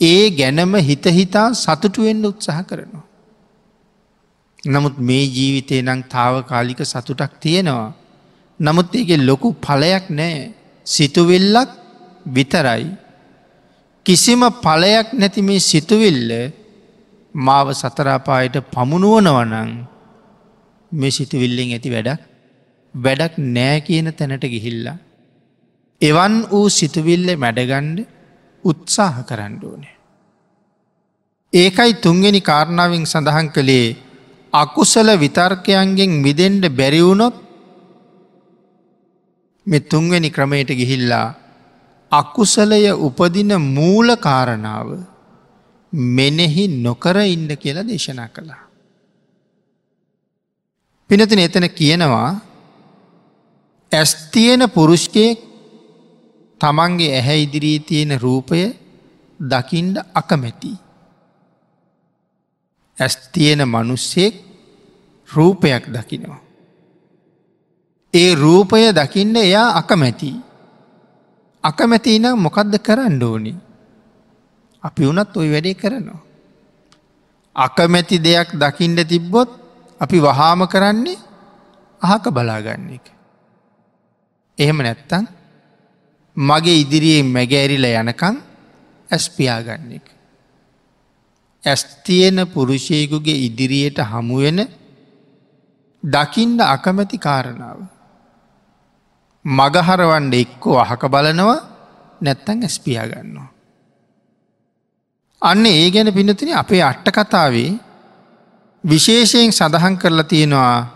ඒ ගැනම හිතහිතා සතුටුවෙන්ඩ උත්සාහ කරනවා. නමුත් මේ ජීවිතය නං තාවකාලික සතුටක් තියෙනවා. නමුත් ඒක ලොකු පලයක් නෑ සිතුවෙල්ලක් විතරයි. කිසිම පලයක් නැති මේ සිතුවිල්ල මාව සතරාපායට පමුණුවනවනං මේ සිතුවිල්ලෙන් ඇති වැඩක් වැඩක් නෑ කියන තැනට ගිහිල්ලා. එවන් වූ සිතුවිල්ල මැඩගණ්ඩ උත්සාහ කරන්න ඕනේ. ඒකයි තුන්ගෙන කාරණාවෙන් සඳහන් කළේ අකුසල විතර්කයන්ගෙන් මිදෙන්ඩ බැරිවුණොත් මෙ තුන්වැනි ක්‍රමයට ගිහිල්ලා අකුසලය උපදින මූල කාරණාව මෙනෙහි නොකර ඉන්න කියලා දේශනා කළා. පිනතින එතන කියනවා ඇස්තියන පුරුෂ්කයෙක් තමන්ගේ ඇහැ ඉදිරී තියෙන රූපය දකිින්ඩ අකමැති. ඇස්තියන මනුස්සෙක් රූපයක් දකිනවා. ඒ රූපය දකින්න එයා අකමැති. අකමැති නම් මොකක්ද කරන්න ඕනි. අපි වනත් ඔයි වැඩේ කරනවා. අකමැති දෙයක් දකිින්ට තිබ්බොත් අපි වහාම කරන්නේ අහක බලාගන්න එක. එහෙම නැත්තං මගේ ඉදිරියේ මැගෑරිල යනකං ඇස්පියාගන්න එක. ඇස්තියන පුරුෂයකුගේ ඉදිරියට හමුවෙන දකිින්ට අකමැති කාරණාව. මගහරවන්ඩ එක්කෝ අහක බලනවා නැත්තං ඇස්පියාගන්නවා. අන්න ඒ ගැන පිනතින අපේ අට්ට කතාවේ විශේෂයෙන් සඳහන් කරලා තියෙනවා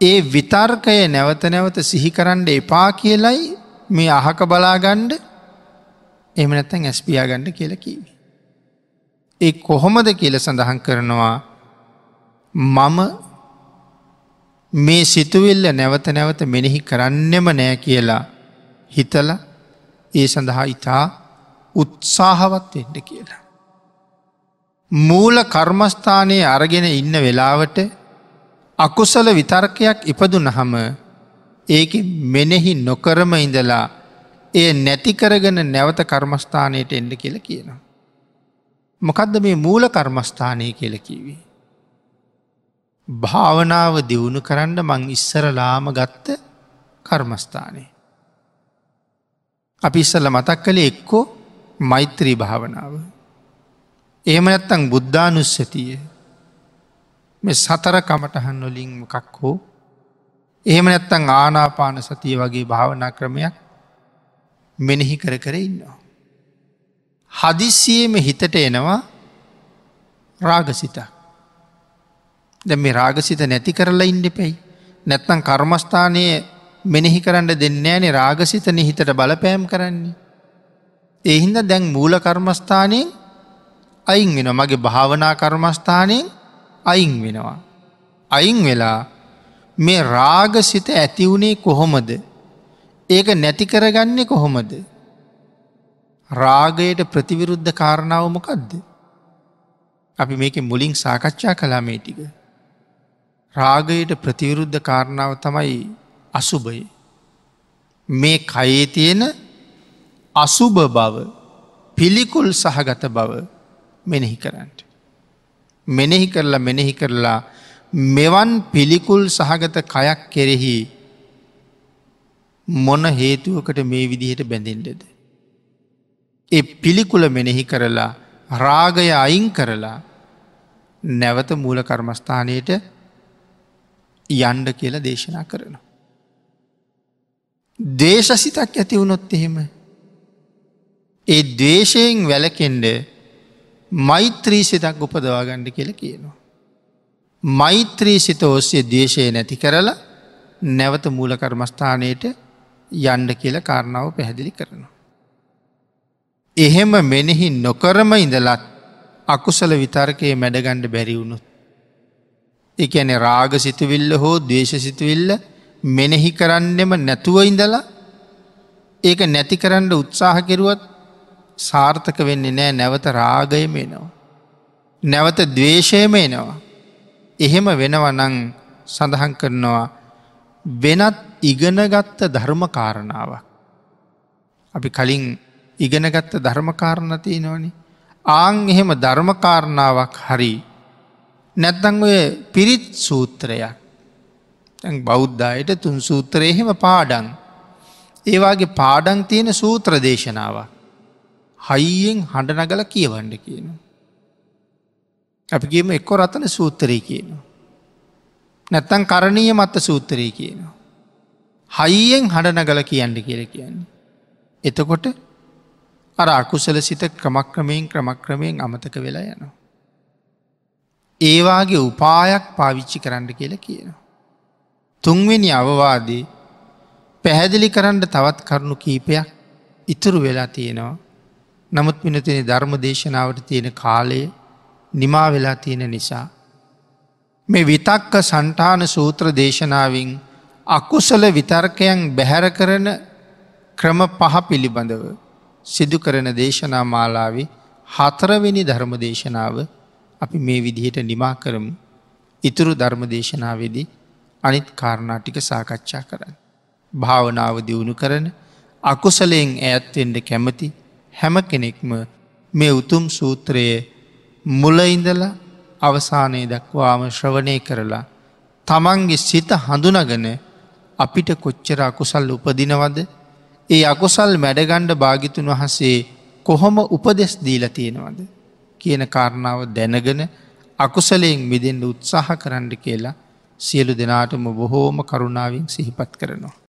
ඒ විතර්කය නැවත නැවත සිහිකරන්ඩ එපා කියලයි මේ අහක බලාගණ්ඩ එමනැත්තැන් ඇස්පියාගණ්ඩ කියල කීවි. ඒ කොහොමද කියල සඳහන් කරනවා මම මේ සිතුවිල්ල නැවත නැවත මෙනෙහි කරන්නෙම නෑ කියලා හිතල ඒ සඳහා ඉතා උත්සාහවත් වෙන්න කියලා. මූල කර්මස්ථානයේ අරගෙන ඉන්න වෙලාවට අකුසල විතර්කයක් ඉපදුන හම ඒක මෙනෙහි නොකරම ඉඳලා එය නැතිකරගෙන නැවත කර්මස්ථානයට එන්ඩ කියල කියනවා. මොකදද මේ මූල කර්මස්ථානය කියල කිවී. භාවනාව දියුණු කරන්න මං ඉස්සරලාම ගත්ත කර්මස්ථානය. අපි ඉස්සල්ල මතක් කළේ එක්කෝ මෛත්‍රී භාවනාව. එහෙම නැත්තං බුද්ධානුස්සතිය මේ සතර කමටහන් වලින් මොකක් හෝ එහෙම නැත්තං ආනාපාන සතිය වගේ භාවනා ක්‍රමයක් මෙනෙහි කර කර ඉන්නවා. හදිස්සියම හිතට එනවා රාගසිතක්. දැ මේ රාගසිත නැති කරලා ඉන්ඩපෙයි. නැත්තං කර්මස්ථානය මෙනෙහි කරන්න දෙන්න ෑනේ රාගසිතන හිතට බලපෑම් කරන්නේ. එහින්ද දැන් මූල කර්මස්ථානයෙන් අයින් වෙන මගේ භාවනා කර්මස්ථානයෙන් අයින් වෙනවා. අයින් වෙලා මේ රාගසිත ඇතිවුණේ කොහොමද. ඒක නැති කරගන්නේ කොහොමද. රාගයට ප්‍රතිවිරුද්ධ කාරණාව මොකක්ද. අපි මේක මුලින් සාකච්ඡා කලාමේ ටික. රාගයට ප්‍රතිවිරුද්ධ කාරණාව තමයි අසුභය. මේ කයේ තියෙන අසුභ බව පිළිකුල් සහගත බව මෙනෙහි කරන්නට. මෙනෙහි කරලා මෙනෙහි කරලා මෙවන් පිළිකුල් සහගත කයක් කෙරෙහි මොන හේතුවකට මේ විදිහට බැඳෙන්ඩද. ඒ පිළිකුල මෙනෙහි කරලා රාගය අයින් කරලා නැවත මූල කර්මස්ථානයට යන්ඩ කියල දේශනා කරනවා. දේශසිතක් ඇති වුණොත් එහෙම. ඒ දේශයෙන් වැලකෙන්ඩ මෛත්‍රී සිතක් උපදවා ගණ්ඩ කියල කියනවා. මෛත්‍රී සිත ඔස්සේ දේශය නැති කරලා නැවත මූල කර්මස්ථානයට යන්ඩ කියල කාරණාව පැහැදිලි කරනවා. එහෙම මෙනෙහි නොකරම ඉඳලත් අකුසල විතර්කයේ මැඩගණ්ඩ බැරිවුණුත්. එකන රාග සිතුවිල්ල හෝ දේශ සිතුවිල්ල මෙනෙහි කරන්නෙම නැතුව ඉඳලා ඒක නැති කරන්න උත්සාහ කෙරුවත් සාර්ථක වෙන්නේ නෑ නැවත රාගයම එනවා. නැවත දවේශයම එනවා. එහෙම වෙනවනං සඳහන් කරනවා වෙනත් ඉගෙනගත්ත ධර්මකාරණාවක්. අපි කලින් ඉගෙනගත්ත ධර්මකාරණතිය නොනි ආං එහෙම ධර්මකාරණාවක් හරි නැත්තං ඔය පිරිත් සූත්‍රයක් බෞද්ධයට තුන් සූත්‍රයහෙම පාඩන් ඒවාගේ පාඩන් තියෙන සූත්‍ර දේශනාවක් හයියෙන් හඬ නගල කියවන්ඩ කියන. අපිගේම එක්කො රතන සූත්‍රය කියනවා. නැත්තං කරණීය මත්ත සූත්‍රය කියනවා. හයියෙන් හඬ නගල කියන්න කියල කියන්නේ. එතකොට අර අකුසල සිත ක්‍රමක්‍රමයෙන් ක්‍රමක්‍රමයෙන් අමතක වෙලා යනවා. ඒවාගේ උපායක් පාවිච්චි කරන්න කියල කියනවා. තුන්වෙනි අවවාදී පැහැදිලි කරන්න තවත් කරුණු කීපයක් ඉතුරු වෙලා තියෙනවා. නමුත් පිනතින ධර්ම දේශනාවට තියෙන කාලය නිමා වෙලා තියෙන නිසා. මේ විතක්ක සන්ටාන සූත්‍ර දේශනාවෙන් අකුසල විතර්කයන් බැහැර කරන ක්‍රම පහ පිළිබඳව සිදු කරන දේශනා මාලාවේ හතරවෙනි ධර්ම දේශනාව අපි මේ විදිහට නිමා කරමු. ඉතුරු ධර්ම දේශනාවේදී අනිත් කාරණාටික සාකච්ඡා කරන්න. භාවනාව දියුණු කරන අකුසලයෙන් ඈත්වෙන්ඩ කැමති හැම කෙනෙක්ම මේ උතුම් සූත්‍රයේ මුලඉඳල අවසානය දක්වාම ශ්‍රවණය කරලා තමන්ගේ සිත හඳුනගන අපිට කොච්චර අකුසල් උපදිනවද? ඒ අකුසල් මැඩගණ්ඩ භාගිතුන් වහසේ කොහොම උපදෙස් දීල තියෙනවද? කියන කාරණාව දැනගෙන අකුසලයෙන් මිදෙන්ට උත්සාහ කරන්න කියලා සියලු දෙනාටම බොහෝම කරුණාවෙන් සිහිපත් කරනවා.